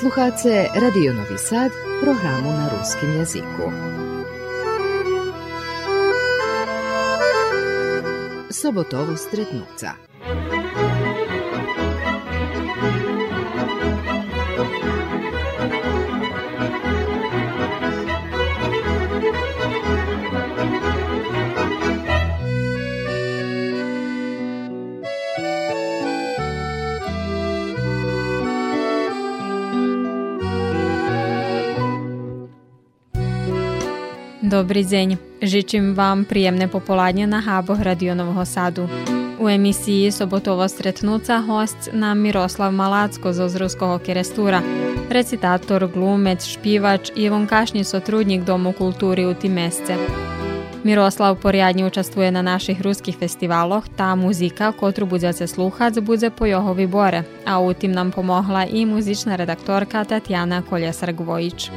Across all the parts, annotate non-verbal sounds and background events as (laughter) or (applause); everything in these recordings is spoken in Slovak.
Slušate Radio Novi Sad, programu na ruskim jeziku. Sobotovo stretnuca. Dobrý deň, žičím vám príjemné popoládne na háboch Radionového sadu. U emisii sobotovo stretnúca host nám Miroslav Malacko zo Zruského kerestúra. Recitátor, glumec, špívač i vonkašný sotrudník Domu kultúry u Timesce. Miroslav poriadne účastuje na našich ruských festivaloch, tá muzika, ktorú budete slúchať, bude po jeho výbore, a u tým nám pomohla i muzičná redaktorka Tatiana Kolesar-Gvojič.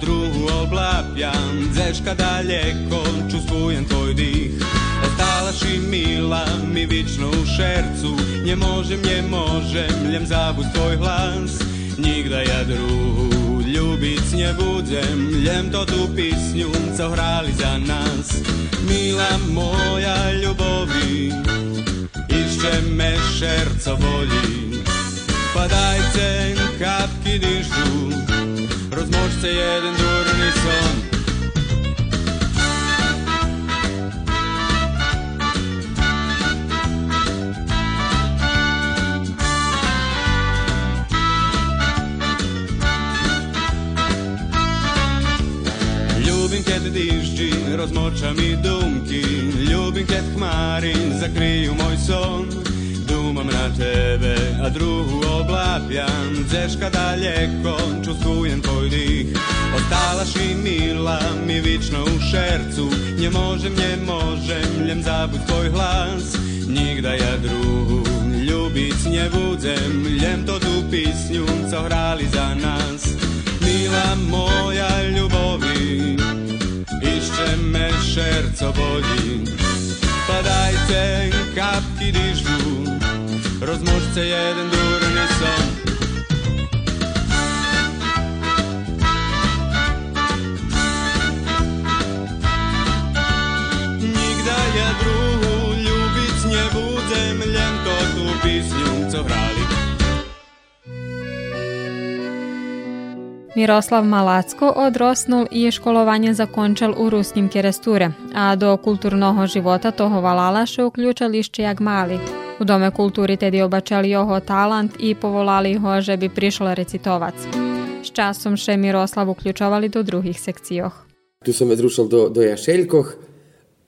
Drugu oblapjam. Zeška daljeko, čustvujem tvoj dih. Ostalaš i mila mi vično u šercu. Nie možem, nie možem, ljem zabud tvoj hlas. Nigda ja druhu ljubic nie budem. Ljem to tu pisnju, co hrali za nas. Mila moja ljubovi Išće me šerco boli Pa dajte kapki dišu Rozmočce jeden durni son. Ljubim kad dišči, rozmoča mi dumki Ljubim kad hmari zakriju moj son Dumam na tebe, a drugu oblapjam Zeška daljeko, čustvujem tvoj dih Ostalaš i mila mi vično u šercu. Nie možem, nie možem, ljem zabud tvoj hlas. Nigda ja drugu ljubic nie budzem Ljem to tu pisnju, co hrali za nas Mila moja ljubovi Išće me šerco boli Pa dajte kapki dižu Rozmožce jeden durni son Nigda ja druhu ljubic nie budem Ljem to tu pisnju, co hrali Miroslav Malacko odrosnul i je školovanje zakončal u ruskim keresture, a do kulturnog života toho valala še uključal iščijak mali. U Dome kulturi tedi obačali joho talant i povolali ho že bi prišla recitovac. S časom še Miroslav uključovali do drugih sekcijoh. Tu sam me do, do jašeljkoh,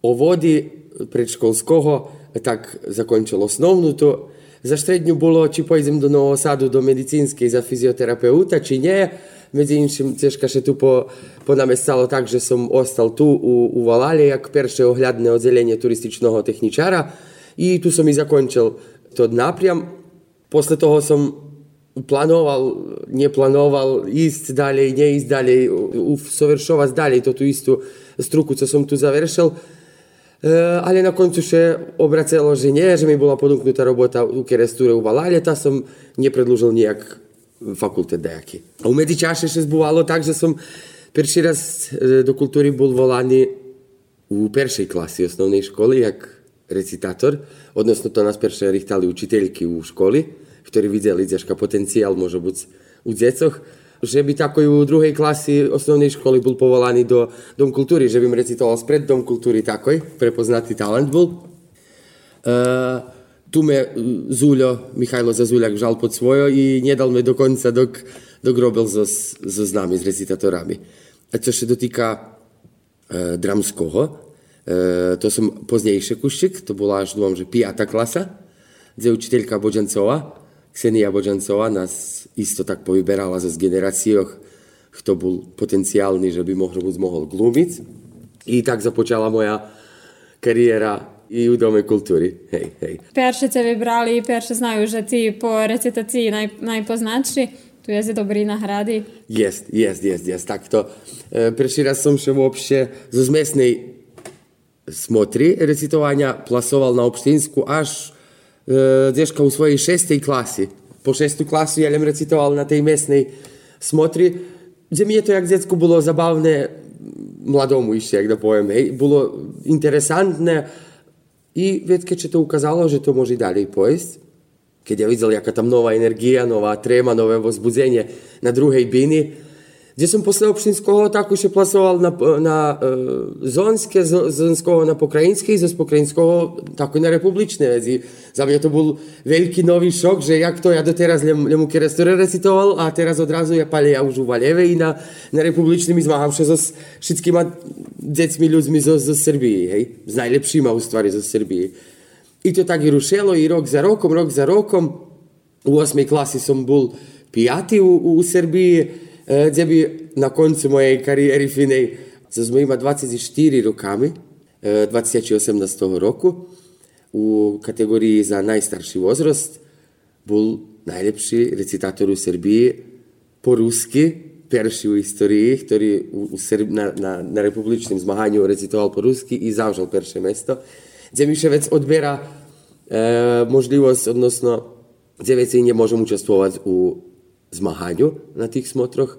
vodi predškolskoho, tak zakončal osnovnu to, za štrednju bolo, či pojdem do Novosadu, do medicinske za fizioterapeuta, či nje, Między innymi ciężko się tu po, po nami stało tak, że som ostal tu u, u Walali, jak pierwsze oględne oddzielenie turystycznego techniczara i tu som i zakończył ten napriam. Posle toho som planoval, nie ísť dalej, nie ísť dalej, usovršovať dalej tú istú struku, co som tu završil. E, ale na koncu še obracelo, že nie, že mi bola ponúknutá robota u kerestúre u Valale, tá som nepredlúžil nejak fakultet nejaký. A u medzičaše še zbúvalo tak, že som prvý raz do kultúry bol volaný u peršej klasy osnovnej školy, jak recitátor. Odnosno to nás perše richtali učiteľky u školy, ktorí videli ťažká potenciál, môže byť u decoch že by tako u druhej klasy osnovnej školy bol povolaný do Dom kultúry, že by mi recitoval spred Dom kultúry takoj, prepoznatý talent bol. Uh, tu me Zuljo, Mihajlo Zazuljak žal pod svojo i nie dal me do konca dok, dok robil so, so s nami, s recitatorami. A čo še dotýka uh, dramského, E, to som pozdejšie kuščik, to bola až dúfam, že 5. klasa, kde učiteľka Božancová, Ksenia Božancová nás isto tak povyberala z generáciách, kto bol potenciálny, že by mohol, mohol glúmiť. I tak započala moja kariéra i u Dome kultúry. Hej, hej. Perše te vybrali, perše znajú, že ty po recitácii naj, najpoznačší. Tu je dobrý na hrady. Jest, jest, jest, jest. Takto. E, Prvý raz som še uopšte zo zmesnej smotri recitovanja plasoval na opštinsku až e, dješka u svojej šestej klasi. Po šestu klasu jelem recitoval na tej mesnej smotri, gdje mi je to jak djecku bilo zabavne, mladomu išće, jak da pojem, hej, bilo interesantne i već kad će to ukazalo, že to može i dalje pojest, kad ja vidjel jaka tam nova energija, nova trema, nové возбудzenje na druhej bini, gdje Здесь он после Обшинського також пласував на на Зонське, з Зонського на Покраїнське і з Покраїнського також на Републічне. І за мене то був великий новий шок, що як то я дотераз Лемуки Рестори рецитував, а teraz od razu ja palę ja już u Waliewie i na, na Republicznym i zmachał się z wszystkimi dziećmi, ludźmi z, z Serbii, hej? Z najlepszymi u stwary z Serbii. I to tak i ruszyło i rok za rokom, rok za rokom. U osmej klasi sam był pijati u, u Srbiji, E, gdje bi na koncu moje karijeri finej, zazmo ima 24 rokami, e, 2018 roku, u kategoriji za najstarši vozrost, bol najljepši recitator u Srbiji po ruski, perši u istoriji, ktorý u, u Srb, na, na, na republičnim zmahanju recitoval po ruski i zavžal perše mesto, gdje Miševec odbjera e, možljivost, odnosno gdje već i nje možem učestvovati u zmahanju na tých smotroch,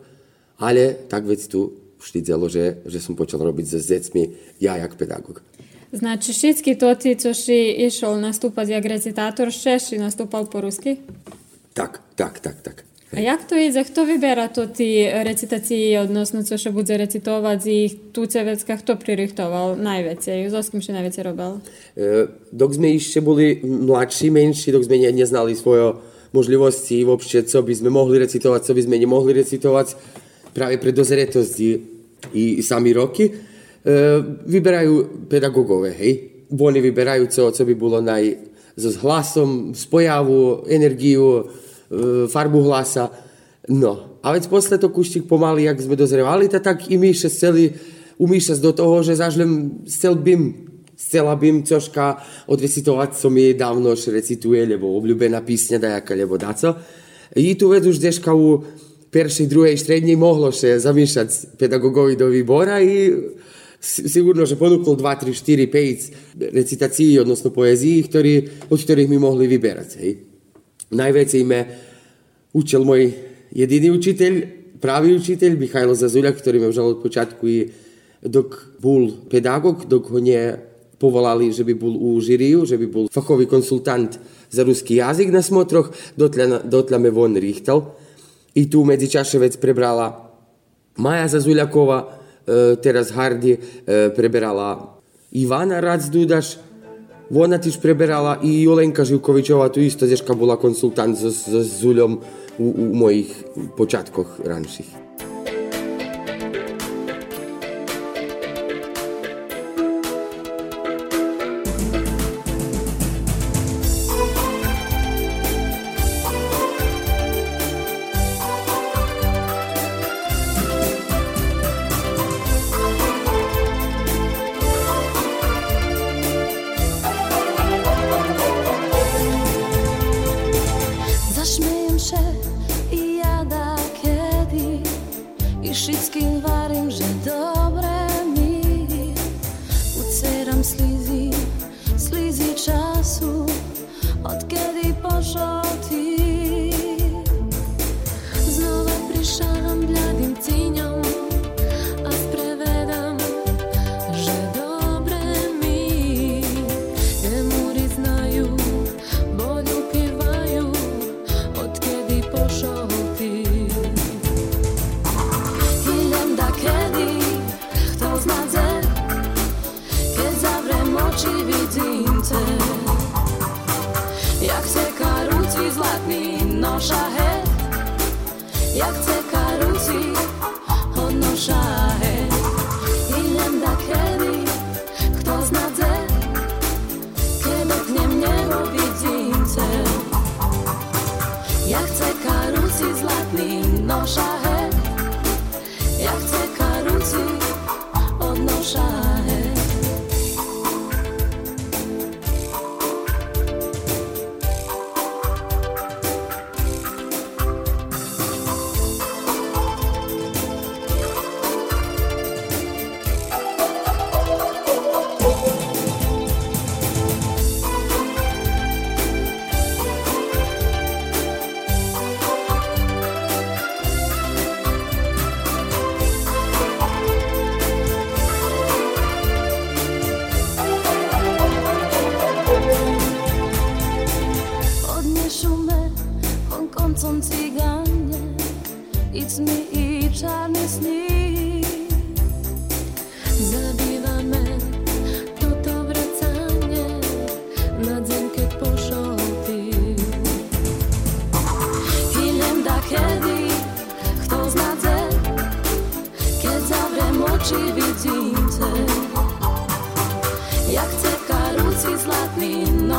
ale tak vec tu štidelo, že, že som počal robiť so decmi ja jak pedagog. Znači, všetky to ty, čo si išol nastúpať jak recitátor, še si nastúpal po rusky? Tak, tak, tak, tak. A jak to ide? Kto vyberá to ty recitácii, odnosno co še bude recitovať z ich tu cevecka, kto pririchtoval najviacej? So s kým si najviacej robil? E, dok sme ešte boli mladší, menší, dok sme ne, neznali svoje možlivosti, vopšte, co by sme mohli recitovať, co by sme nemohli recitovať, práve pre dozretosti i sami roky, e, vyberajú pedagogové, hej. Oni vyberajú, co, co by bolo naj, s hlasom, spojavu, energiu, e, farbu hlasa. No, a veď posle to kuštík pomaly, jak sme dozrevali, tak i my še chceli umýšľať do toho, že zažlem, chcel bym Chciałabym troszkę odrecytować sobie dawno już recytuję, lebo oblubiona pisnia da jaka lebo daco. I tu već už deška u pierwszej, drugiej, średniej moglo się zamieszać pedagogowi do wybora i sigurno že ponuklo 2, 3, 4, 5 recitaciji, odnosno poeziji, ktorý, od ktorých mi mogli vyberati. Hej. Najveće me učil moj jedini učitelj, pravi učitelj, Mihajlo Zazulja, ktorý me užal od počatku i dok bol pedagog, dok on je povolali, že by bol u žiriju, že by bol fachový konsultant za ruský jazyk na smotroch, dotľa, dotľa me von rýchtal. I tu medzičaše vec prebrala Maja Zazuľaková, e, teraz Hardy, e, preberala Ivana Racdudaš, ona tiež preberala i Jolenka Živkovičová, tu isto deška bola konsultant so Zuľom u, u času, odkedy pošol. Morza, hej, jak chcę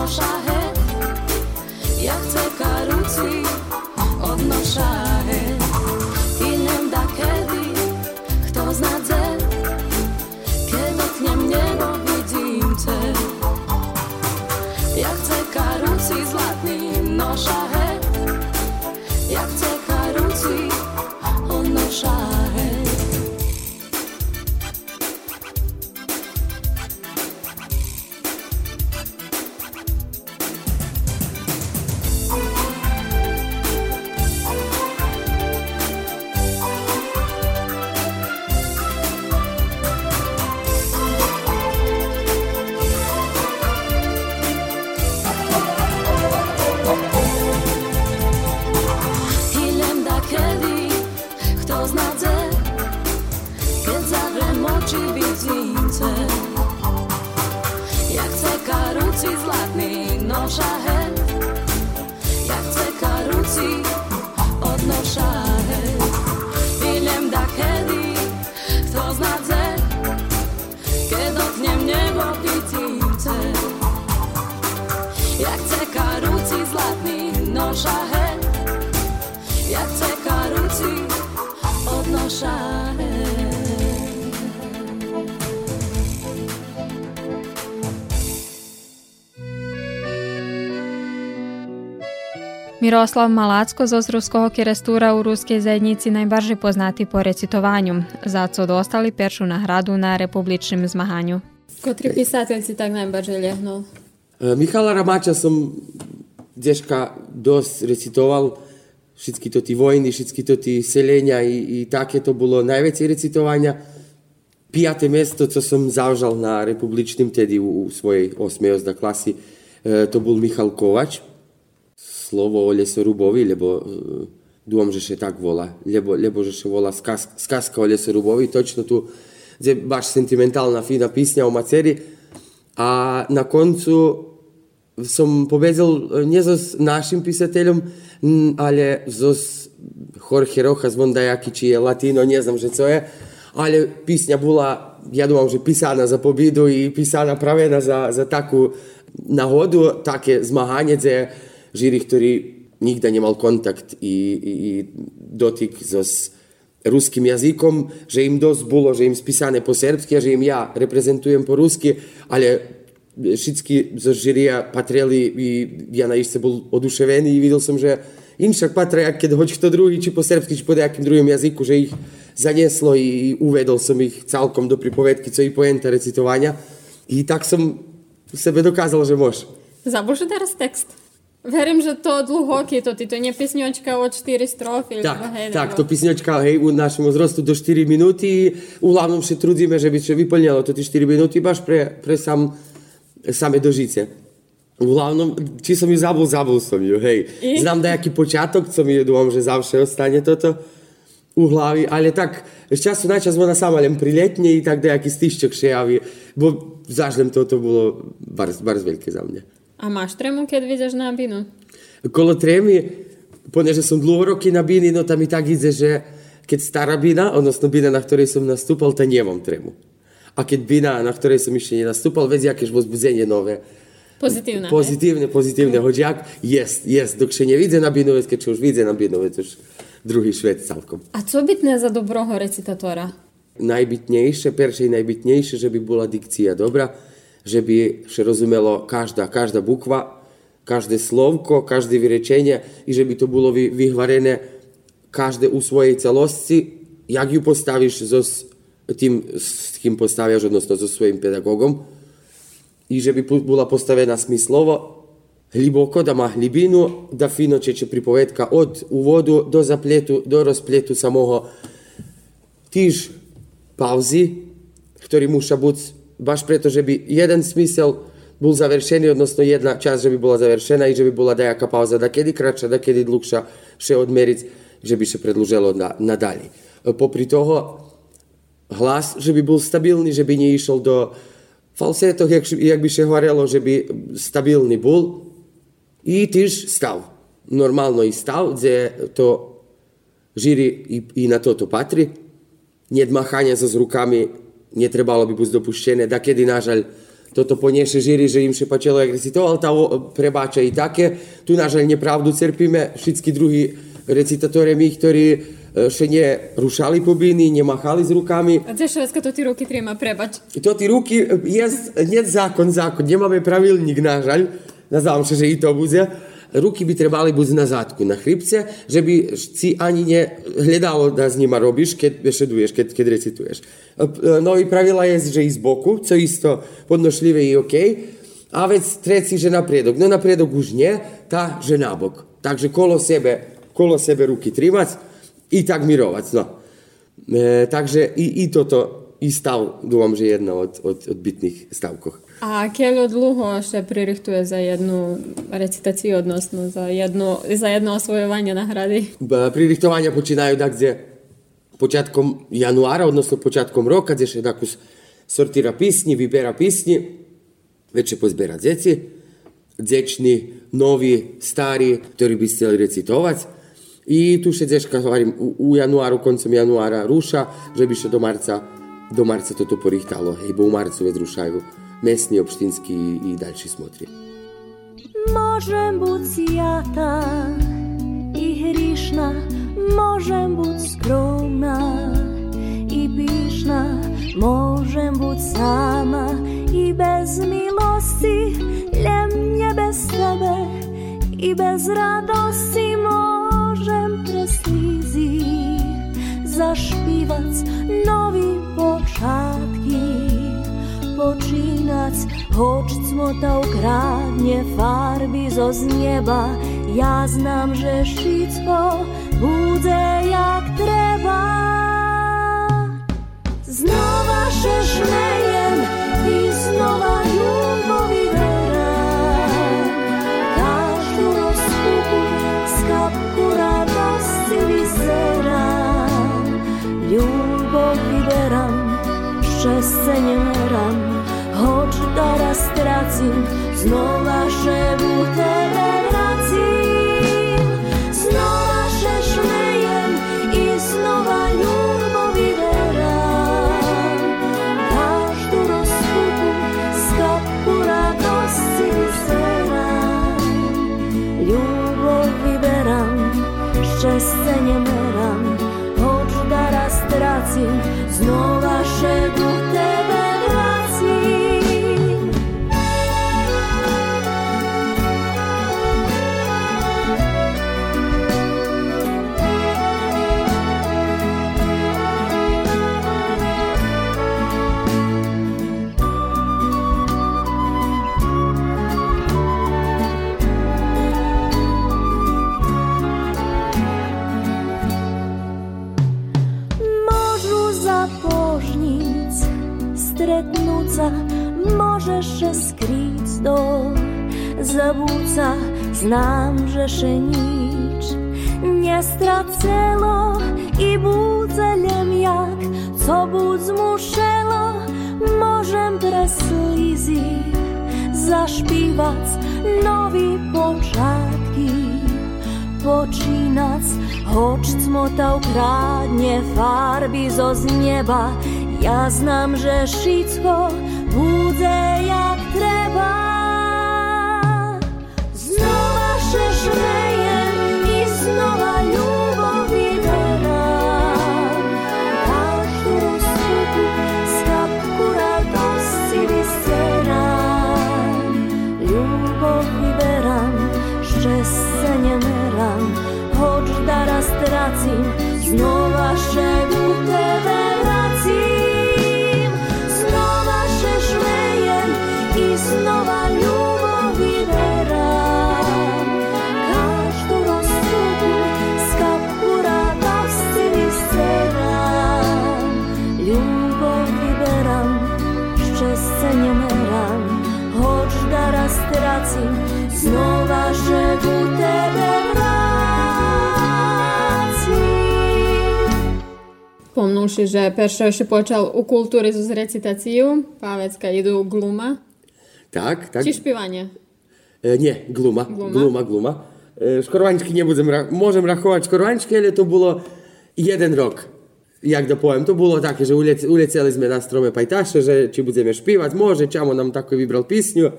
change Miroslav Malacko z Ozruskого kerestúra u ruskej zajednici najbardziej poznatý po recitovanju, za co dostali peršu nahradu na republičnom zmahanju. Котрий писатель si tak najbardziej liehnuł? E, Michala Ramača som deška dosť recitoval, všetky to tí vojny, všetky to tí selenia i, i také to bolo najväčšie recitovania. Piaté miesto, co som zavžal na republičným tedy u, u svojej 8. ozda klasi, e, to bol Michal Kovač. Slovo o lesorubovi, lebo e, dúfam, že še tak volá, lebo, lebo že še volá skaz, skazka o lesorubovi, točno tu, gdje baš sentimentalna, fina pisnja o maceri. A na koncu som povezal nie so s našim písateľom, ale so Jorge Rojas Vondajaki, či je latino, nie znam, že co je. Ale písňa bola, ja dúfam, že písaná za pobídu i písaná pravená za, za takú nahodu, také zmahanie, kde žiri který nikda nemal kontakt i, i, i dotik so s ruskim jazikom, že im dost bilo, že im spisane po srpski, že im ja reprezentujem po ruski, ali šitski za žirija patreli i ja na išce bol oduševeni i videl sam, že inšak patra jak kada hoće kto drugi, či po srpski, či po nejakim drugim jaziku, že ih zaneslo i uvedel sam ih calkom do pripovedki, co i poenta recitovanja. I tak sam sebe dokazal, že može. Zabol že teraz tekst. Verím, že to dlhoký, to ty to nie písňočka od 4 strofy. Tak, tak, to písňočka, hej, u našemu zrostu do 4 minúty. Uglavnom še trudíme, že by se vyplňalo to tie 4 minúty, baš pre, pre sam, same dožice. Uglavnom, či som ju zabul, zabul som ju, hej. I? Znam nejaký počiatok, co mi dúfam, že zavše ostane toto u hlavi, ale tak, z času na čas ona sama len priletne i tak nejaký stiščok še bo zažlem toto bolo barz veľké za mňa. A máš tremu, keď vyjdeš na binu? Kolo tremi, ponieważ som dlho roky na bini, no tam i tak ide, že keď stará bina, odnosno bina, na ktorej som nastúpal, to nemám tremu. A keď bina, na ktorej som ešte nenastúpal, vedia, akéž vzbudzenie nové. Pozitívne. Pozitívne, pozitívne. Hoď jak, jest, jest. Dokšie nevidze na binovec, keď už vidze na binovec, už druhý šved celkom. A co bytné za dobroho recitatora? Najbytnejšie, peršie najbytnejšie, že by bola dikcia dobrá. že bi še razumelo každa, každa bukva, každe slovko, každe vyrečenje i že bi to bilo vyhvarené každe u svojej celosti, jak ju postaviš so tim s kim postavljaš, odnosno so svojim pedagogom, i že bi bila postavena smislovo, gliboko, da ima hlibinu, da fino čeče pripovedka od uvodu do zapletu, do rozpletu samoho. Tiž pauzi, ktorý muša buď baš preto, že by jeden smysel bol završený, odnosno jedna časť, že by bola završená i že by bola dajaká pauza, da kedy krača, da kedy dlhša, še odmeriť, že by še predluželo na, nadalje. Popri toho, hlas, že by bol stabilný, že by neišiel do falsetov, jak, jak by še hovorilo, že by stabilný bol. I tiež stav. Normálno i stav, kde to žiri i, i na toto patri. Nedmachania sa s rukami netrebalo by byť dopuštené, da kedy nažaľ toto ponieše žiri, že im šepačelo, jak recitoval, tá prebáča i také. Tu nažaľ nepravdu cerpíme, všetky druhí recitatore my, ktorí še nie rušali pobiny, nemachali s rukami. A це Švedska to ty ruky treba prebať. To ty ruky je, nie zákon, zákon, nemáme pravilník, nažaľ, nazvám sa, že i to bude. Ruky by trebali buď na zádku, na chrypce, že by si ani nehľadalo, da s nima robíš, keď bešeduješ, keď, keď recituješ. No i pravila je, že i z boku, co isto podnošljivé i OK. A vec treci, že napriedok. No napriedok už nie, tá, že nabok. Takže kolo sebe, kolo sebe ruky trimať i tak mirovať. No. E, takže i, i toto, i stav, dúfam, že jedna od, od, od bitných stavkoch. A keľo dlho ešte pririchtuje za jednu recitáciu odnosno za jedno, za jedno osvojovanie nahrady? Pririchtovania počínajú tak, kde počiatkom januára, odnosno počiatkom roka, kde še takú sortira písni, vybera písni, večer pozbiera deti, dečni, noví, starí, ktorí by chceli recitovať. I tu še dečka, hovorím, u, u januáru, koncom januára rúša, že by še do marca, do marca toto porichtalo. Hej, bo u marcu već rušajú mesni, opštinski i daljši smotri. Možem bud sjata i hrišna, možem bud skromna i bišna, možem bud sama i bez milosti, ljemnje bez tebe i bez radosti možem preslizi zašpivac novi počatki. Počiatky počínať, hoč cmota ukradne farby zo z neba. Ja znam, že všetko bude jak treba. Znova še žmejem i znova ľubovi verám. Každú rozpuku z kapku radosti vyzerám. Ľubov vyberám, šťastie nemerám hoď teraz stracím, znova šebu tebe spomenuvši, že Peršo ešte počal u kultúry z recitáciu, Pávecka idú gluma. Tak, tak. Či špívanie? E, nie, gluma, Gluma? gluma, gluma. E, škorvančky nebudem, ra- môžem rachovať škorvančky, ale to bolo jeden rok. Jak da poviem, to bolo také, že ulec, uleceli sme na strome pajtaše, že či budeme špívať, može, čamo nam tako vybral pisnju.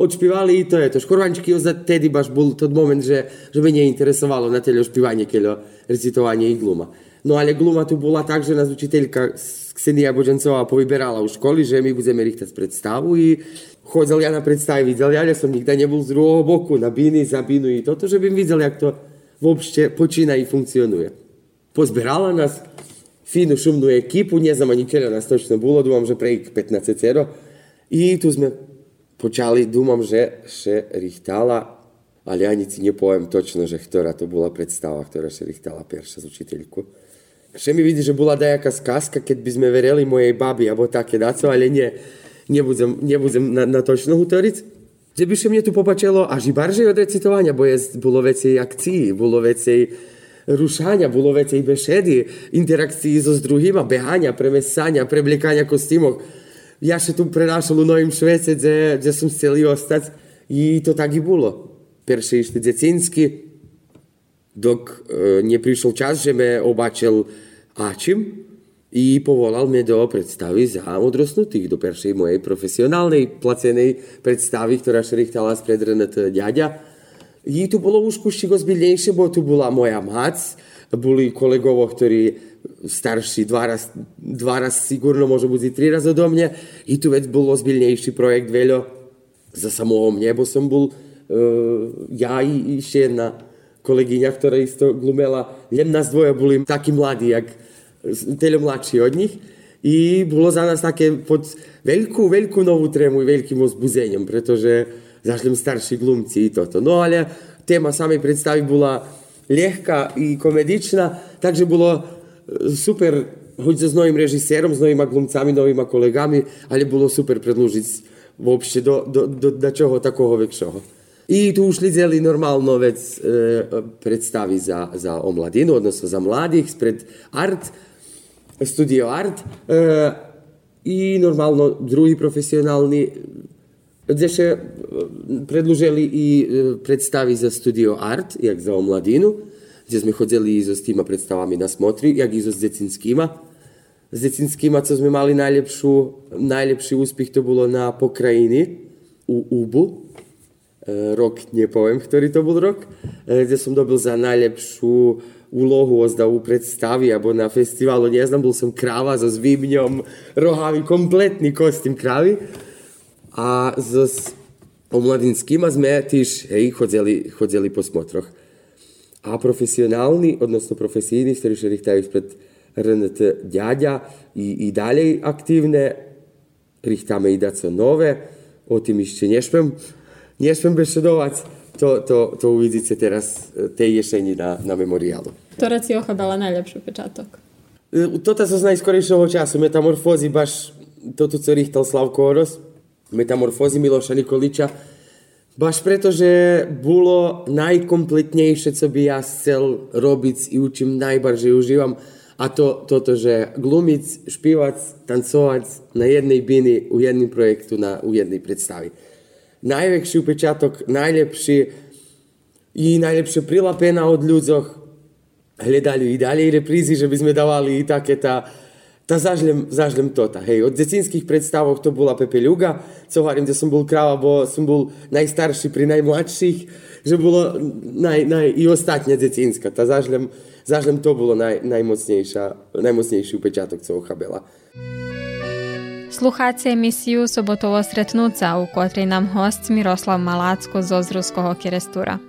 Odšpívali i to je to. Škorvančky za tedy baš bol tod moment, že, že mene interesovalo na teljo špívanie, keľo recitovanie i gluma. No ale gluma tu bola tak, že nás učiteľka Ksenija Bođancová povyberala u školi, že my budeme richtať predstavu i chodil ja na predstavy, videl ja, ja som nikda nebol z druhého boku, na biny, za binu i toto, že bym videl, jak to vôbšte počína i funkcionuje. Pozberala nás fínu šumnú ekipu, ne ani keľa nás točno bolo, dúfam, že pre 15 cero. I tu sme počali, dúmam, že še richtala, ale ani si nepoviem točno, že ktorá to bola predstava, ktorá še richtala perša z učiteľku. Še mi vidí, že bola dajaká skazka, keď by sme vereli mojej babi, alebo také daco, ale nie, nebudem, nebudem na, na točno hutoriť. Že by še mne tu popačelo až i barže od recitovania, bo je, bolo vecej akcií, bolo vecej rušania, bolo vecej bešedy, interakcií so s druhýma, behania, premesania, prebliekania kostýmov. Ja še tu prenášal u Novým Švece, kde, kde som chcel i ostať. I to tak i bolo. Perše išli deceński, dok e, nie prišiel čas, že me obačil Ačim i povolal me do predstavy za odrosnutých, do peršej mojej profesionálnej placenej predstavy, ktorá še richtala spred RNT ďaďa. I tu bolo už kuščiko zbiljnejšie, bo tu bola moja mac, boli kolegovo, ktorí starší, dva raz, dva raz sigurno, môžu byť i tri raz odo mne. I tu vec bol ozbiljnejší projekt veľo za samého mne, bo som bol uh, ja i ešte jedna kolegyňa, ktorá isto glumela. Len nás dvoje boli takí mladí, jak teľo mladší od nich. I bolo za nás také pod veľkú, veľkú novú trému i veľkým ozbuzeniem, pretože zašli starší glumci i toto. No ale téma samej predstavy bola ľahká i komedičná, takže bolo e, super hoď s novým režisérom, s novými glumcami, novými kolegami, ale bolo super predlúžiť vôbšte do, do, do, do čoho takého väčšieho. I tu už lideli normálno vec e, predstaví za, za omladinu, odnosno za mladých, spred Art, Studio Art. E, I normálno druhý profesionálny kde še e, predlužili i e, predstavi za Studio Art, jak za omladinu, gdje sme chodili i s týma predstavami na smotri, jak i s decinskýma. S decinskýma, co sme mali najlepšiu, najlepší úspech, to bolo na pokrajini u Ubu. E, rok nepoviem, ktorý to bol rok, e, kde som dobil za najlepšiu úlohu ozdavu predstavy, alebo na festivalu, neznam, bol som kráva so zvýbňom, rohavý, kompletný kostým krávy. A s omladinskýma sme tiež hej, chodzeli, chodzeli po smotroch. A profesionálni, odnosno profesijní, ktorí še richtajú spred RNT ďaďa i, i dalej aktívne, richtáme i daco nové, o tým ešte nešpem, nešpem bešedovať, to, to, to uvidíte teraz e, tej ješení na, na memoriálu. Ktorá si ochabala najlepší pečatok? E, Toto zo z najskorejšieho času, metamorfózy, baš toto, co richtal Slavko Oros, metamorfózy Miloša Nikoliča, baš preto, že bolo najkompletnejšie, co by ja chcel robiť i učím najbardziej užívam, a to toto, že glumiť, špívať, tancovať na jednej bini u jednom projektu, na, u jednej predstavi. Najväčší pečatok, najlepší i najlepšie prilapená od ľudzoch. Hľadali i ďalej reprízy, že by sme dávali i také tá, tá zažlem, zažlem tota. Hej, od decinských predstavok to bola Pepe Ľuga, co hovorím, kde som bol kráva, bo som bol najstarší pri najmladších, že bolo naj, naj, i ostatne decinska. Tá zažlem, zažlem to bolo naj, najmocnejšia, najmocnejší pečatok, co ochabela. Слухаcie емісію Соботово стретнуться, у котрій нам гость Мірослав Малацько з Озруського Керестура.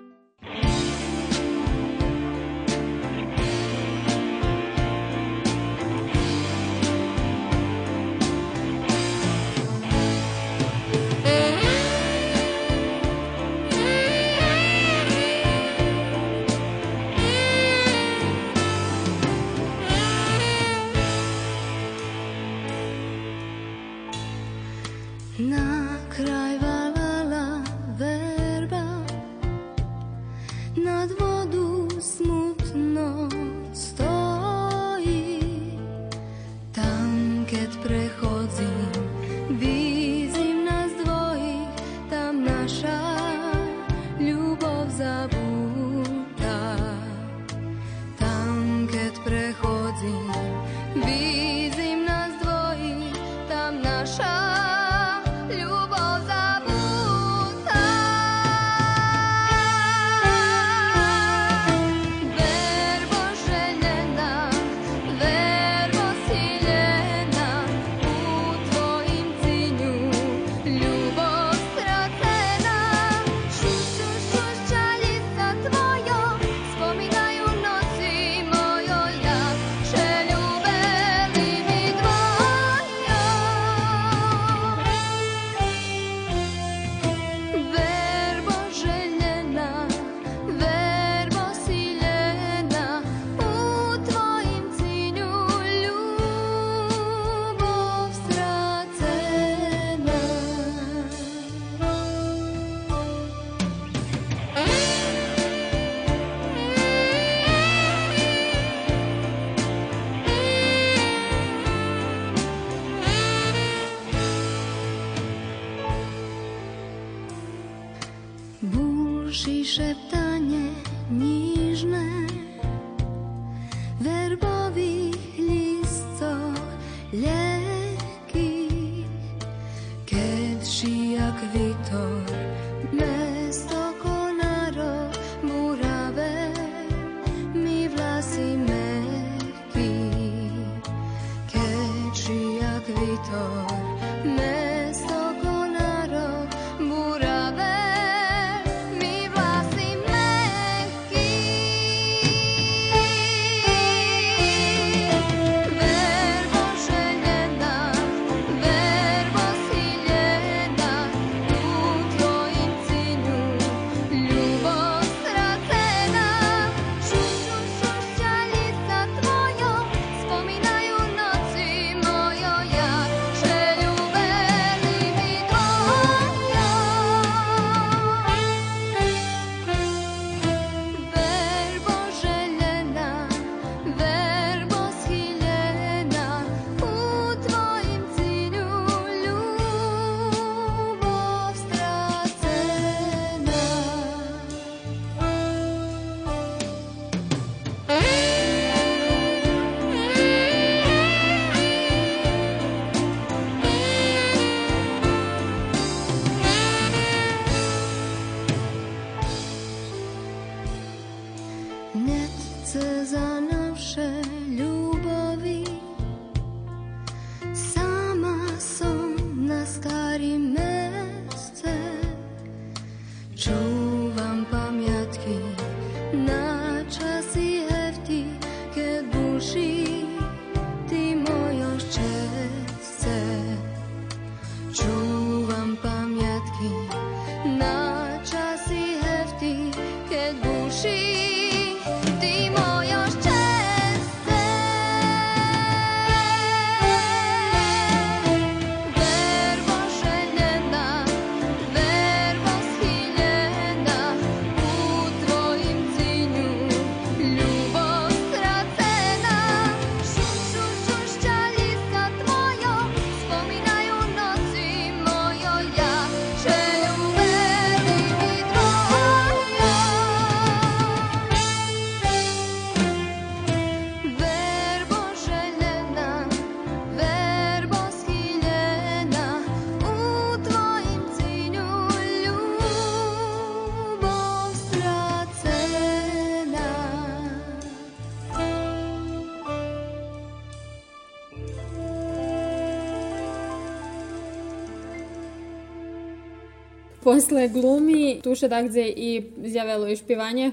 posle glumi, tu še dakle i zjavelo i špivanje?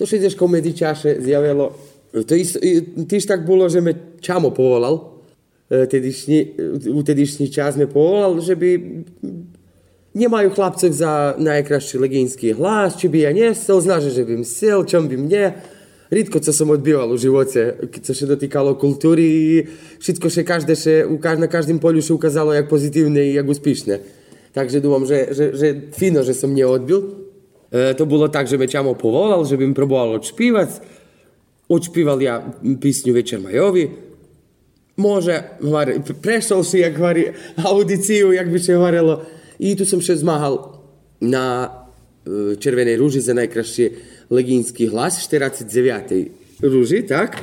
To še ideš komedi čaše zjavelo. To isto, tiž tak bolo, že me čamo povolal. E, tedyšní, u tedyšní čas me povolal, že by nemajú chlapcov za najkrajší legínsky hlas, či by ja nesel, znaže, že by msel, čom by mne. Ritko, co som odbieval u živote, co še dotýkalo kultúry, všetko še každé še, na každém poliu še ukázalo, jak pozitívne i jak úspešné. Takže думам, že, že, že fino, že som neodbil. E, to було так, že me čamo povolal, že by mi probував odšpívať. Odšpíval ja písňu Večer Majovi. Може, говори, прийшовши, як говори, аудицію, як би ще говорило. І тут сам ще змагав на е, Червоній ружі за найкращий легінський глас, 49-й ружі, так?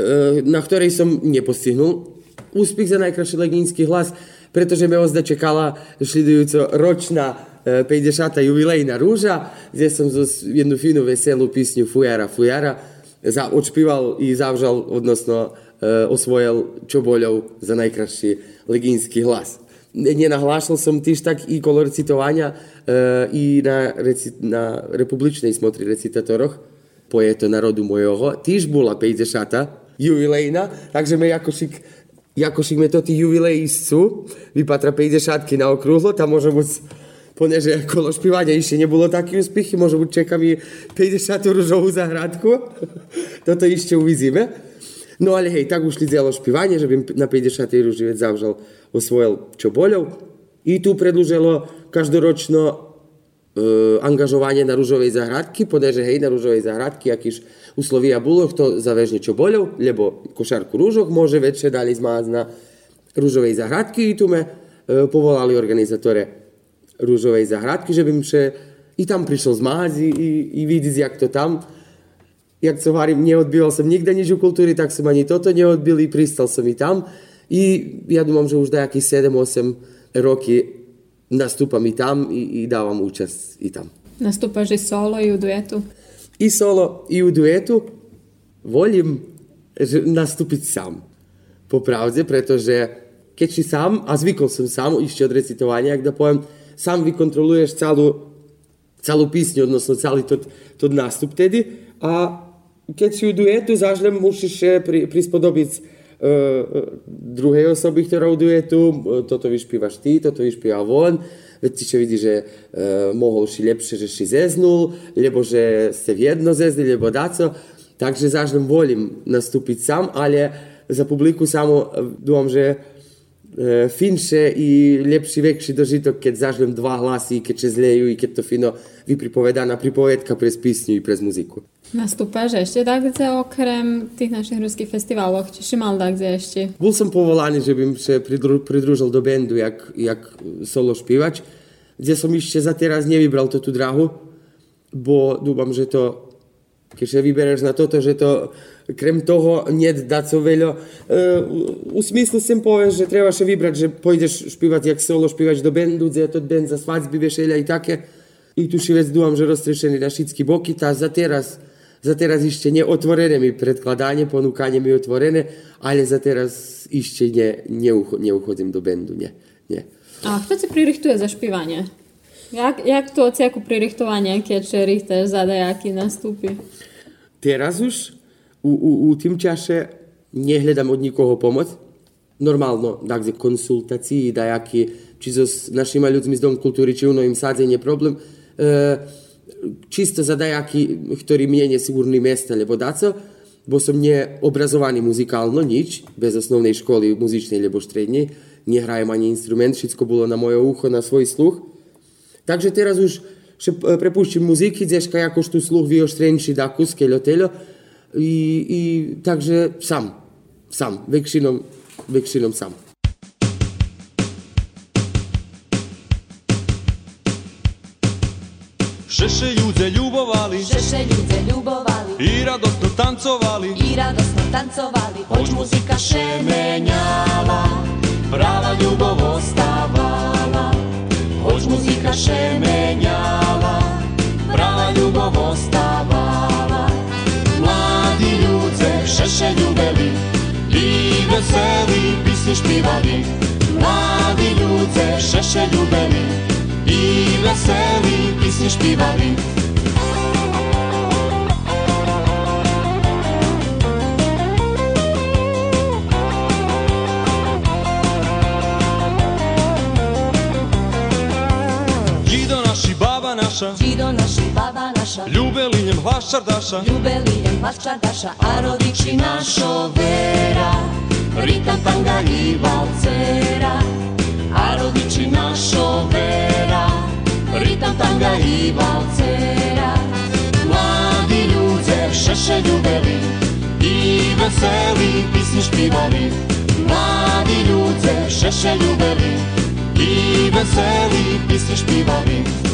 Е, на якій сам не постигнув успіх за найкращий легінський глас, Pretože me ozda čekala šlidujuco ročná e, 50. jubilejná rúža, kde som zo s- jednu finu veselú písňu Fujara Fujara za, odšpíval i zavžal, odnosno e, osvojil Čoboľov za najkrajší legínsky hlas. Nenahlášal som tiež tak i kolo recitovania e, i na, reci, na republičnej smotri recitatoroch pojeto narodu mojho, tiež bola 50. jubilejna, takže me Jakošik Jakošik me to tí jubilejiscu vypatra 50 na okrúhlo, tam môže byť poneže kolo špívania ešte nebolo taký úspechy, môže byť čeká mi 50 rúžovú zahradku. (laughs) Toto ešte uvidíme. No ale hej, tak ušli zjelo špívanie, že by na 50. rúživec zavžal osvojil Čoboľov. I tu predlželo každoročno e, angažovanie na rúžovej zahradky, podaže hej, na rúžovej zahradky, akýž u Slovija Bulog, to za vežnječu boljov, košarku ružog, može već še dalje i zahradke i tu me e, povolali organizatore i zahradke, že bim še i tam prišel zmaz i vidi zjak to tam. Jak se varim, nije odbival sam nikda niđu u tak sam ani toto nije odbil i pristal sam i tam. I ja domam, že už da jakih sedem, osem roki nastupam i tam i davam učas i tam. Nastupaš i solo i u? I solo, i u duetu volim nastúpiť sám. Popravde, pretože keď si sám, a zvykol som sám ešte od recitovania, ak da poviem, sám vykontroluješ celú, celú písňu, odnosno celý to, to nástup tedy. A keď si u duetu, zažlem musíš eh, pri, prispodobiť uh, druhej osoby, ktorá u duetu, toto vyšpívaš ty, toto vyšpíva on, veď si še vidí, že uh, mohol si lepšie, že si zeznul, lebo že ste v jedno zezli, lebo daco. Takže zažlem volim nastúpiť sám, ale za publiku samo e, dúfam, že finše i lepší, väčší dožitok, keď zažlem dva hlasy, keď se zlejú i keď to fino vypripovedaná pripovedka prez písňu i prez muziku. Nastúpaš ešte takde okrem tých našich ruských festivaloch? Či si mal takde ešte? Bol som povolaný, že bym sa pridru, pridružil do bandu jak, jak solo špívač, kde som ešte za teraz nevybral to tú drahu, bo dúfam, že to sa vybereš na toto, že to krem toho niet dať so veľa. E, u smyslu sem povieš, že treba še vybrať, že pôjdeš špívať jak solo, špívač do bandu, je to band za svadby, vešelja i také. I tu si vec dúfam, že všetky boky, tá za teraz, za teraz ešte neotvorené mi predkladanie, ponúkanie mi otvorené, ale za teraz ne, neucho, neuchodím do bandu, nie, nie. A kto ti pririchtuje za špívanie? Jak, jak to odsiaku pririchtovania, keď richtaš za dajaký nastúpi? Teraz už u, u, u tým čase nehľadám od nikoho pomoc. Normálno, takže konsultácii, dajaký, či so s našimi ľuďmi z Dom kultúry, či u im sádzenie problém. E, čisto za dajaký, ktorý mne nesigurný miesta, lebo daco, bo som neobrazovaný muzikálno, nič, bez osnovnej školy muzičnej, lebo štrednej, nehrajem ani instrument, všetko bolo na moje ucho, na svoj sluch. Takže teraz už še prepuščam muziky, deška jakož tu sluh vyoštrenči da kuskeljo teljo i, i takže sam, sam, väčšinom, väčšinom sam. Šeše ľudia ľubovali Šeše ľudia ľubovali i radostno tancovali. i radosno tancovali, hoď muzika šemenjala, Prava ľubov ostávala, hoď Še menjala, prava ljubov ostavala. Mladi ljudze šeše ljubeli i veseli pisni špivali. Mladi ljudze šeše ljubeli i veseli pisni špivali. Naša, Đido naši, baba naša, ljubeli njem hlas čardaša, ljubeli jem hlas čardaša, a rodiči našo vera, ritam tanga i valcera. A rodiči našo vera, ritam tanga i valcera. Mladi ľudia šeše ľubeli i veseli písni špívali. Mladi ľudia šeše ľubeli i veseli písni špívali.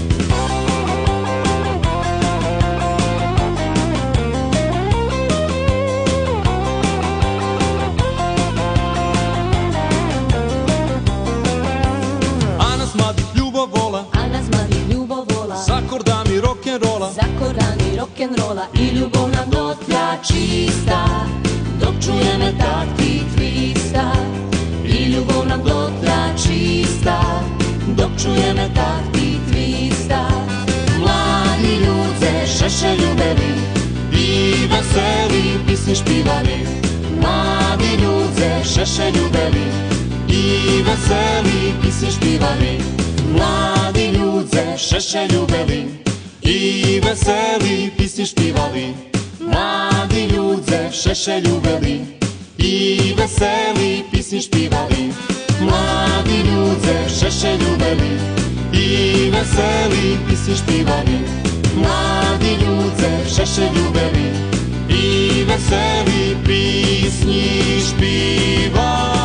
rock'n'rolla i ljubovna notlja čista. Dok čuje me takti twista i ljubovna notlja čista. Dok čuje me takti twista. Mladi ljudze šeše ljubevi i veseli pisni špivari. Mladi ljudze šeše ljubevi i veseli pisni špivari. Mladi ljudze šeše ljubevi i veseli pisni štivali, mladi ljudze šeše ljubeli, i veseli pisni špivali, mladi ljudze šeše ljubeli, i veseli pisni štivali, mladi ljudze šeše ljubeli, i veseli pisni štivali.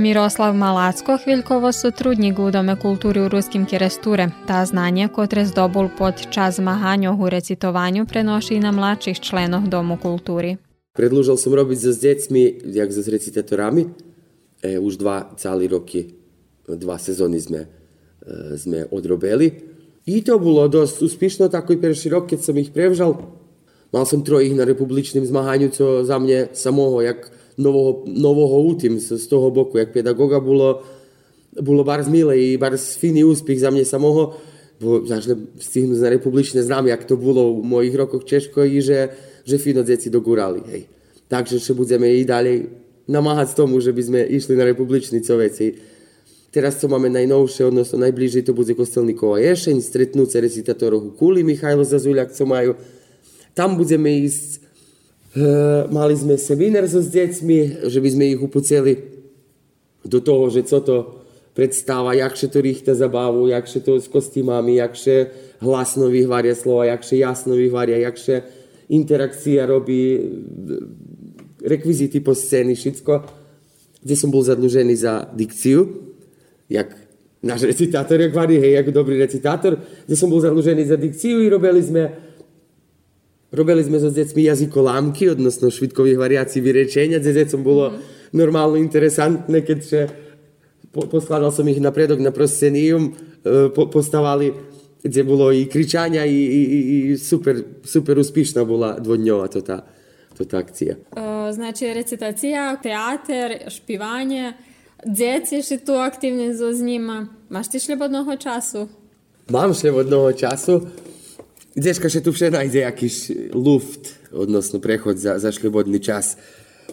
Miroslav Malacko Hviljkovo sotrudnik u Dome kulturi u ruskim kiresture. Ta znanje, kotre zdobul pod čas zmahanja u recitovanju, prenoši i na mladših členov Domu kulturi. Predlužal sam robiti za s djecmi, jak za s recitatorami. E, už dva cali roki, dva sezoni sme, e, sme odrobeli. I to bilo dost uspješno, tako i preširok, kad sam ih prevžal. Mal sam trojih na republičnim zmahanju, co za mne jak нового, нового утім з, з того боку, як педагога було, було барз миле і барз фіний успіх за мене самого, бо завжди встигну на republične znam, jak to bolo u mojich rokoch Češkoj, že, že fino deci dogurali. Hej. Takže še budeme i dalej namáhať tomu, že by sme išli na republičný co veci. Teraz, co máme najnovšie, odnosno najbližšie, to bude Kostelníkova ješeň, stretnúť sa recitatorov u Kuli, Michajlo Zazuľak, co majú. Tam budeme ísť E, mali sme seminár so s deťmi, že by sme ich upuceli do toho, že co to predstava, jakže to rýchta zabávu, jakže to s kostýmami, jakže hlasno vyhvaria slova, jakže jasno vyhvaria, jakže interakcia robí rekvizity po scény, všetko, kde som bol zadlužený za dikciu, jak náš recitátor, jak varí, hej, ako dobrý recitátor, kde som bol zadlužený za dikciu i robili sme Robili sme so s deťmi jazykolámky, odnosno švitkových variácií vyrečenia. S deťom bolo mm. normálne interesantné, keďže po, poskladal som ich na predok na proscenium, e, po, postavali, kde bolo i kričania, i, i, i super, super úspešná bola dvodňová to tá, to tá akcia. Uh, znači recitacija, teater, špivanje, djeci še tu aktivni z njima. Maš ti šljebodnog času? Mám šljebodnog času. Dneška się tu wszędzie znajdzie jakiś luft, odnosno prechod za, za szlibodny czas.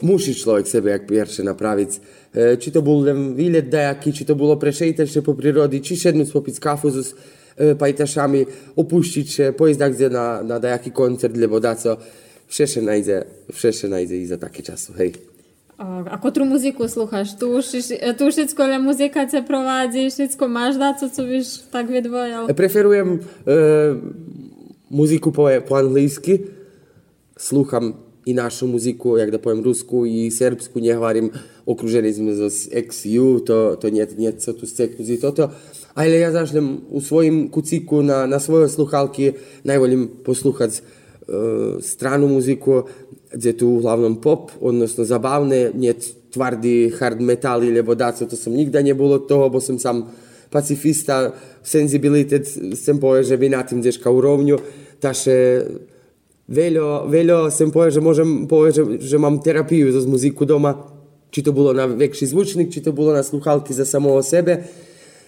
Musi człowiek sobie jak pierwszy naprawić. E, czy to był wilet dajaki, czy to było przeszejtelsze po przyrodzie, czy siedmiec popić kafu z e, pajtaszami, opuścić się, pojść na, na dajaki koncert, lebo da co. Wszędzie znajdzie, wszędzie i za takie czasu, hej. A kotrú muziku slúchaš? Tu tu už všetko len muzika sa provádzi, všetko máš dá, co, co tak vydvojal. Preferujem e, muziku po, po anglicky, slucham i našu muziku, jak da pojem rusku i srpsku, ne hvarim, okruženi smo XU, to, to nije, nije co tu steknuti i toto, ali ja zašlem u svojim kuciku na, na svoje sluhalki, najvoljim posluhat uh, stranu muziku, gdje tu uglavnom pop, odnosno zabavne, nije tvardi hard metal ili bodaco, to sam nigda nie bilo toho, bo sam sam pacifista, senzibilitet, sem povie, že by na tým deška úrovňu, takže veľo, veľo sem povie, že môžem povie, že, že mám terapiu zo muziku doma, či to bolo na väčší zvučník, či to bolo na sluchalky za samého sebe.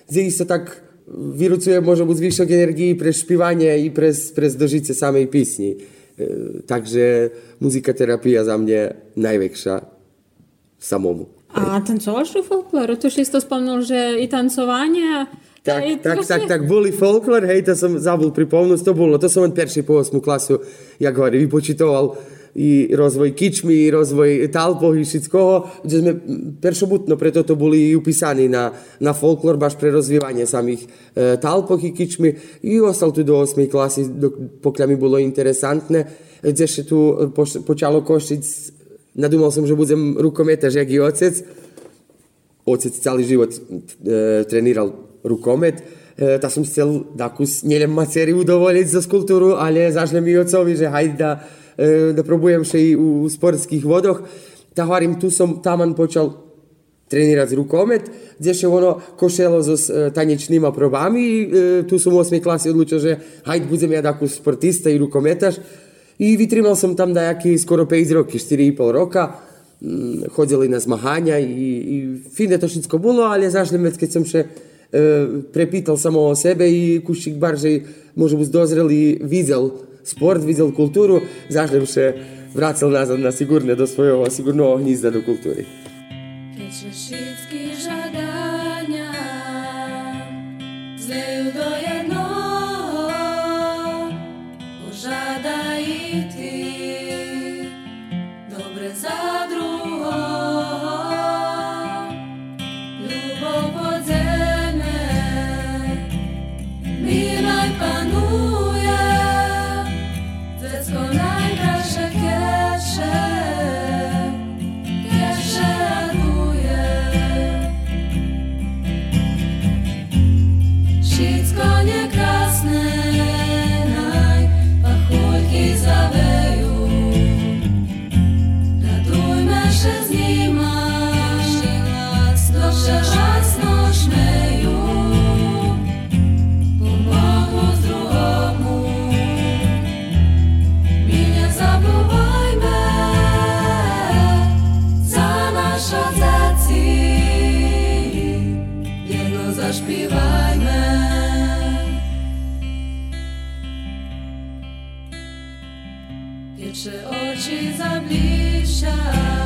Zdi sa tak vyrucuje možno buď zvyšok energii pre špívanie i pre, pre zdožice samej písni. E, takže muzikaterapia za mne najväčšia samomu. A tancovaš u folkloru? Si isto spomnul, že i tancovanie tak, tak, tak, tak, boli folklor, hej, to som zabul pripomnúť, to bolo, to som len perší po 8 klasu, jak hovorí, vypočítoval i rozvoj kičmy, i rozvoj talpov i všetkoho, kde sme peršobutno preto to boli upísaní na, na folklor, baš pre rozvívanie samých e, talpoch i kičmy. I ostal tu do 8 klasy, do, pokiaľ mi bolo interesantné, kde še tu poš, počalo košiť, nadúmal som, že budem rukometaž, jak i otec. Otec celý život e, treníral rukomet, e, ta som chcel takú, nielen maceri udovoliť za skultúru, ale zašlem i ocovi, že hajde da, e, da probujem še i u sportských vodoch. Ta hovorím, tu som taman počal trenirať rukomet, kde še ono košelo so e, tanečnýma probami i tu som u 8. klasi odlučil, že hajde budem ja takú sportista i rukometaš. I vytrimal som tam dajaký skoro 5 roky, 4,5 roka. Mm, chodili na zmahania i, i fine to všetko bolo, ale zašlem vec, keď som še E, prepital samo o sebe i kušik baržej možda bi dozreli vidjel sport, vidjel kulturu, zašto bi se vracal nazad na sigurne do svojega sigurno gnizda do kulturi. Oh, she's a bishop.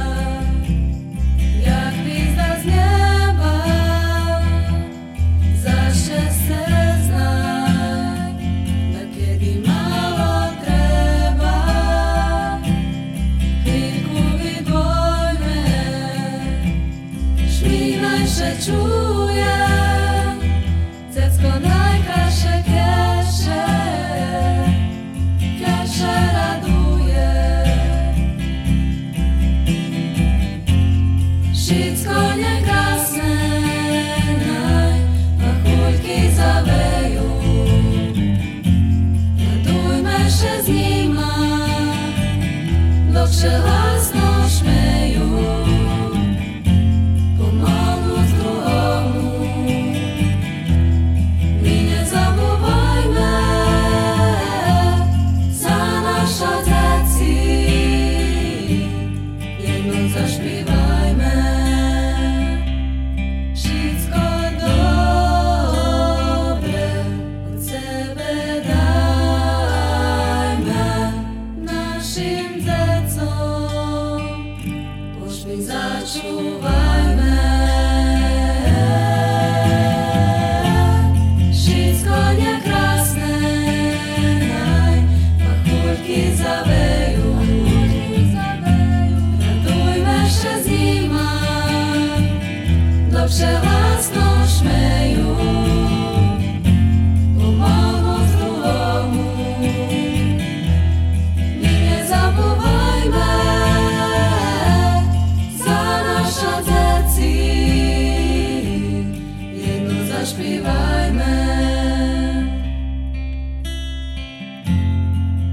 zaśpiewajmy.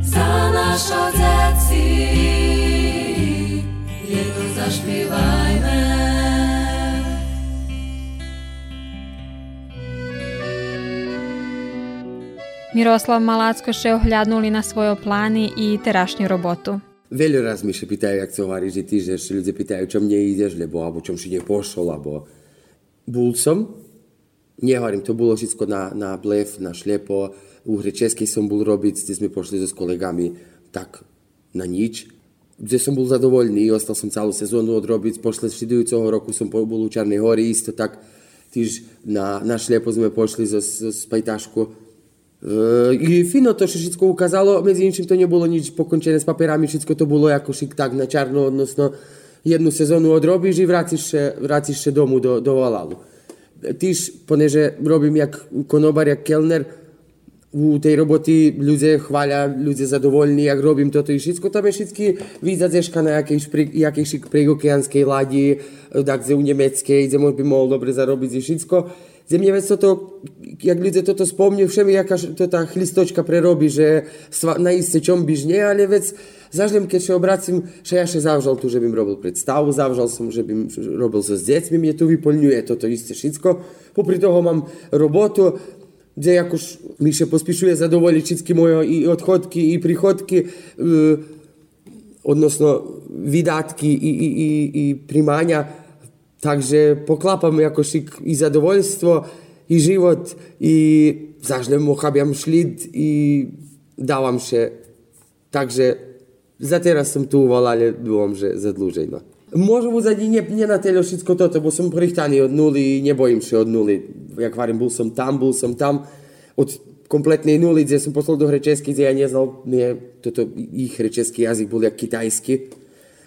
Za naszą decji jedno zaśpiewajmy. Miroslav Malacko še ohľadnuli na svoje plány i terašnju robotu. Veľa raz mi še pýtajú, ak som hovorí, že týždeň, ľudia pýtajú, čom neideš, lebo, alebo čom si nepošol, alebo bol som nehovorím, to bolo všetko na, na blef, na šlepo, u hre českej som bol robiť, kde sme pošli so s kolegami tak na nič, kde som bol zadovoľný, ostal som celú sezónu odrobiť, pošle vštedujúceho roku som bol u Čarnej hory, isto tak, tiež na, na šlepo sme pošli zo, zo spajtašku, E, fino to się wszystko ukazało, między to nie było nic pokończone papierami, wszystko to było jakoś tak na czarno, odnosno jednu sezonu odrobisz i wracisz się, domu do, do Valalu. Tyż, ponieważ robim jak konobar, jak kelner, u tej roboty ludzie chwala, ludzie zadowolni, jak robim to, to i wszystko. Tam jest wszystko widać zeszka na jakiejś, jakiejś preokeanskiej ladzi, tak u niemieckiej, gdzie można było dobrze zarobić i wszystko. Ze mnie więc to, to, jak ludzie to, to wspomnią, wszędzie jakaś to ta chlistoczka prerobi, że swa- na isce ciąbisz, nie, ale więc zażlem, kiedy się obracam, że ja się zawrzał tu, żebym robił przedstawu, zawrzał sam, żebym robił ze z dziećmi, mnie tu wypełniuje to, to isté wszystko. Popri toho mam robotu, gdzie jakoś mi się pospieszuje zadowolić wszystkie moje i odchodki, i przychodki, yy, odnosno wydatki i, i, i, i primanja. Także poklapam jakoś i, i zadowolstwo, i żywot, i zażlem ochabiam szlid i dałam się. Także za teraz som tu uvalali, byłam, że za dłużej. No. Może być nie, nie na tyle wszystko to, bo som prichtany od nuly i nie boję się od nuly. Jak warím, był som tam, był som tam. Od kompletnej nuly, gdzie som poslal do hry česky, gdzie ja nie znal, nie, toto ich hry český był jak kitajski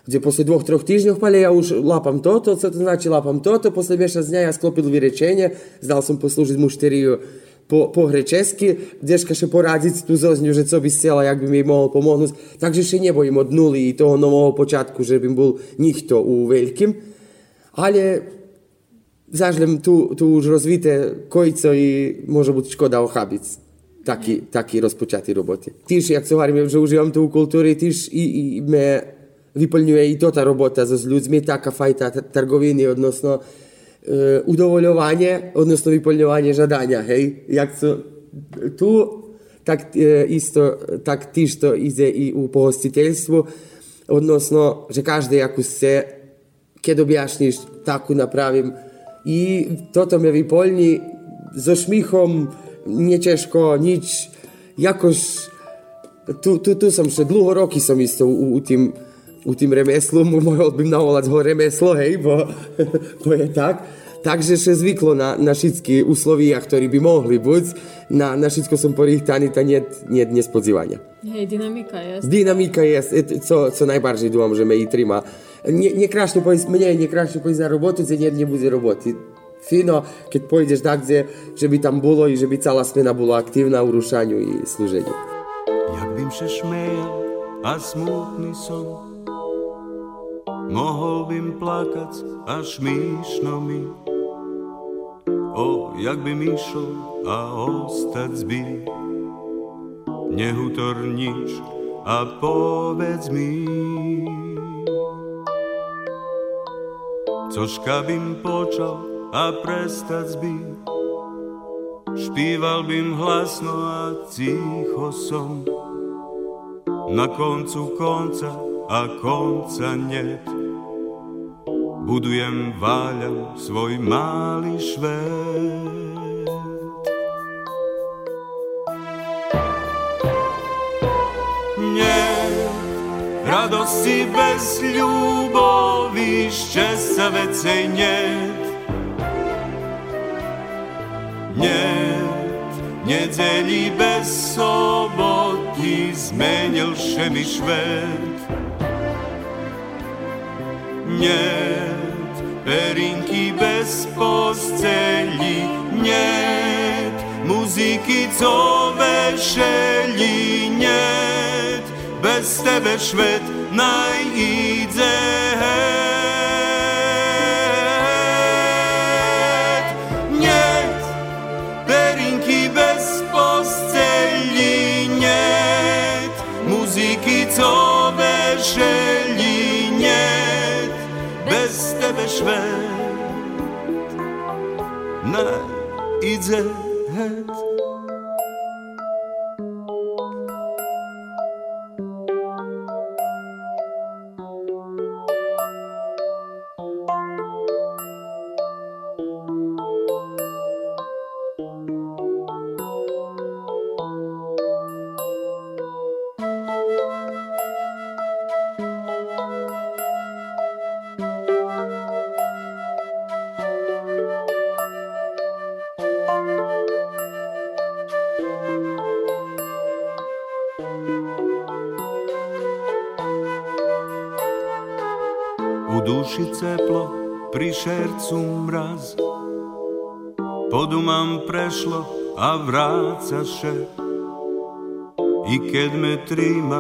Gdzie после двух трех тижнів палі я уж лапам то-то, це то значить лапам то-то, после місяця дня я склопив виречення, здав сам послужити муштерію по, по гречески, дешка ще порадить ту зозню, že co by sela, jak by mi mohol pomôcť. Takže ще не bojím od nuly i toho nového počátku, že by bol nikto u veľkým. Ale zažlem tu, tu už rozvité kojco i może byť škoda ochabiť taký, taký rozpočatý roboty. Tiež, jak sa hovorím, že užívam tú kultúry, tiež i, i me vyplňuje i to ta robota so s ľuďmi, taká fajta t- odnosno e, udovoľovanie, odnosno vyplňovanie žadania, hej. Jak to tu, tak e, isto, tak tiež to ide i u pohostiteľstvu, odnosno, že každý ako se, keď objašniš, takú napravím. I toto me vypolní, so šmichom, neťažko, nič, jakož, tu, tu, tu som še dlho roky som isto u, u tým, u tým remeslu, mohol bym navolať ho remeslo, hej, bo, (laughs) bo je tak. Takže še zvyklo na, na všetky uslovia, ktorí by mohli buď, na, na všetko som porýchtaný, to nie, nie dnes podzývania. Hej, dynamika je. Dynamika je, co, co najbardziej dúfam, že me i trima. Nie, nie krásne pojsť, mne nie pojsť na robotu, že nie, nebude roboty. Fino, keď pôjdeš tak, kde, že by tam bolo i že by celá smena bola aktívna v rušaniu i služeniu. Jak bym się śmiejał, a smutny som Mohol bym plakać, a śmieszno mi. O, jak bym išol a ostať by. Nehutornič a povedz mi. Cožka bym počal a prestať by. Špíval bym hlasno a ticho som. Na koncu konca a konca net Budujem, váľam svoj malý švet Nie, radosti bez ľubovi, šťastia vecej niet Niet, nedeli bez soboty zmenil mi švet. Niet, perinky bez posteli, niet, muziky, co vešeli, niet, bez tebe švet najíde. Bez tebe švet najíde. Duši ceplo, pri šercu mraz. Podumam prešlo a vrácaše I keď me trima,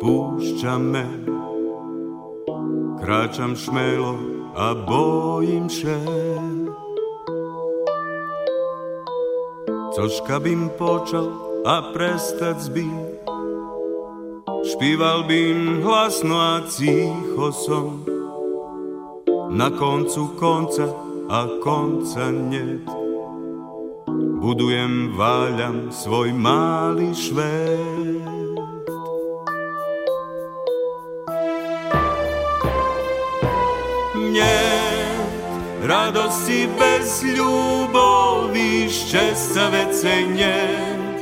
púšťa me. Kráčam šmelo a bojím še Cožka bym počal a prestať zbyť Špíval bym hlasno a ticho som Na koncu konca a konca net. Budujem, váľam svoj malý švet Nie, radosti bez ľubovi, šťastia vecej niet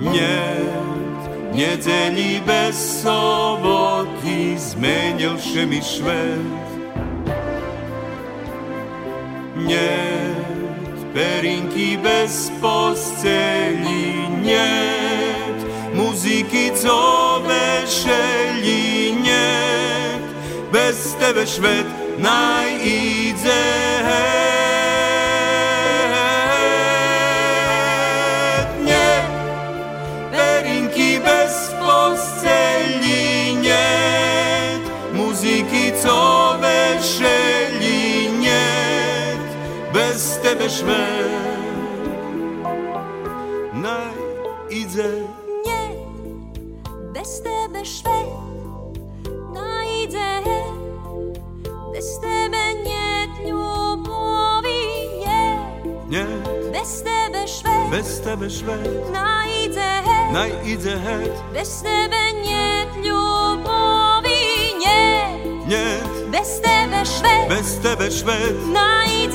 Niet, nedeli bez soboty zmenil mi švet. Niet, perinky bez posteli, niet, muziky, co vešeli, niet, bez tebe švet najíde. bez tebe szmer Naj idzie Nie, bez tebe szwer Naj idzie Bez tebe nie ljubovi je. Nie, bez tebe szwer Bez tebe szwer Naj idzie Naj idzie Bez tebe nie ljubovi nie Nie, bez tebe szwer Bez tebe szwer Naj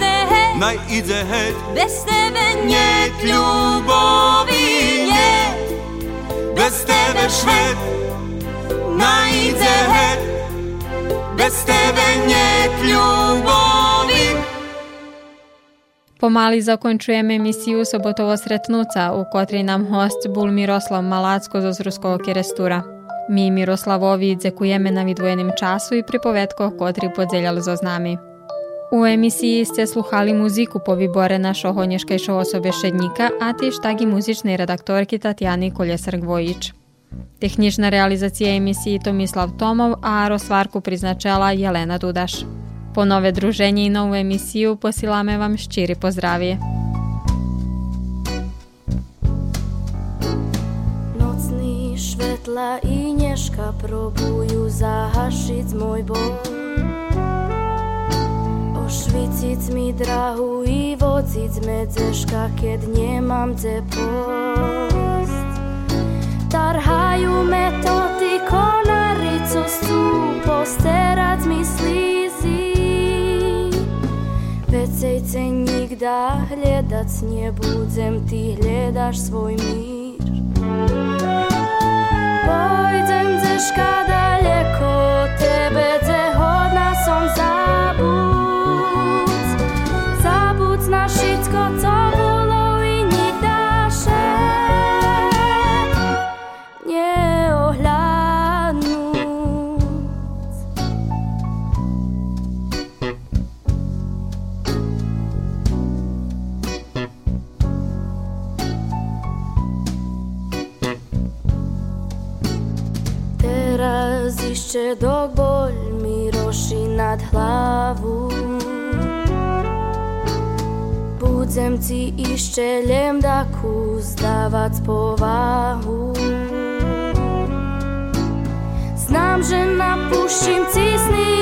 najde hneď. Bez tebe nie ľubový nie, bez tebe švet najde hneď. Bez tebe nie ľubový. Pomaly zakončujeme misiu sobotovo stretnúca, u ktorej nám host bol Miroslav Malácko zo Zruského kerestúra. My Miroslavovi ďakujeme na vydvojeným času i pripovedkoch, ktorý podzelil so nami. У емісії сте слухали музику по виборе нашого нішкайшого собеседника, а тіж так і музичної редакторки Тетяни Колєсар-Гвоїч. Технічна реалізація емісії Томіслав Томов, а розсварку призначала Єлена Дудаш. Po nove druženje i novu emisiju posilame vam ščiri pozdravje. Nocný švetla i neška probujú zahašiť môj bol. Ošviciť mi drahu i vociť medzeška, keď nemám kde post. Tarhajú metody konary, co sú posterať mi slízy. Vecejce nikda hľadať nebudem, ty hľadaš svoj mír. Pojdem deška daleko povahu. Znam, že napuším ti sny,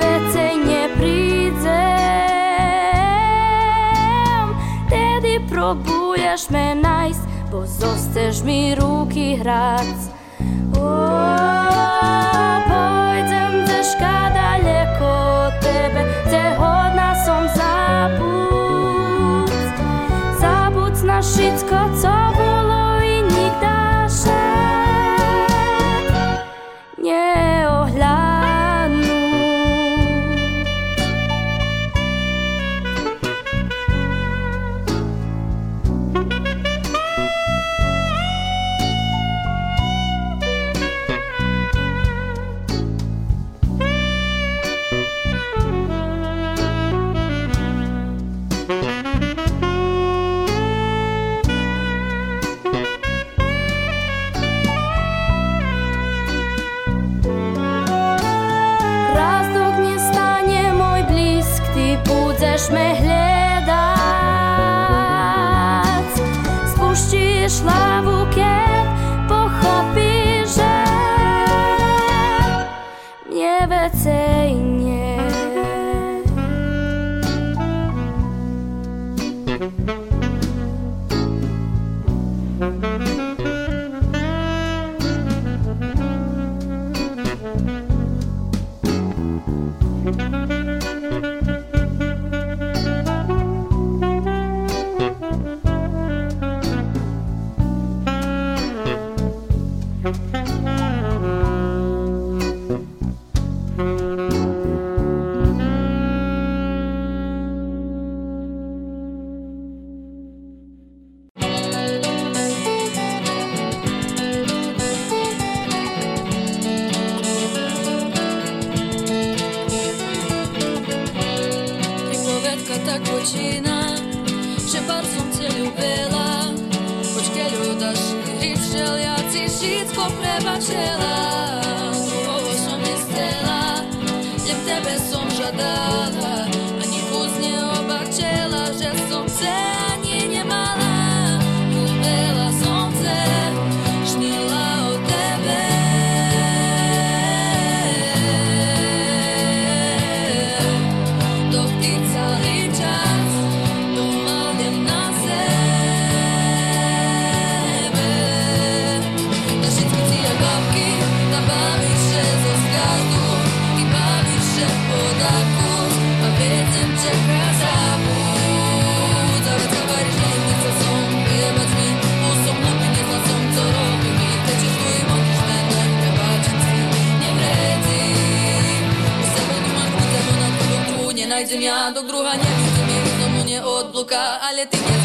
vecej neprídem Tedy probuješ me nájsť, bo zostaš mi ruky hrať O, Pojdem deška daleko tebe, kde hodná som zabudť. Zabudť na všetko, co slavu. jeden ja do druha nevidím, nikto mu neodbluká, ale ty nezaujíš.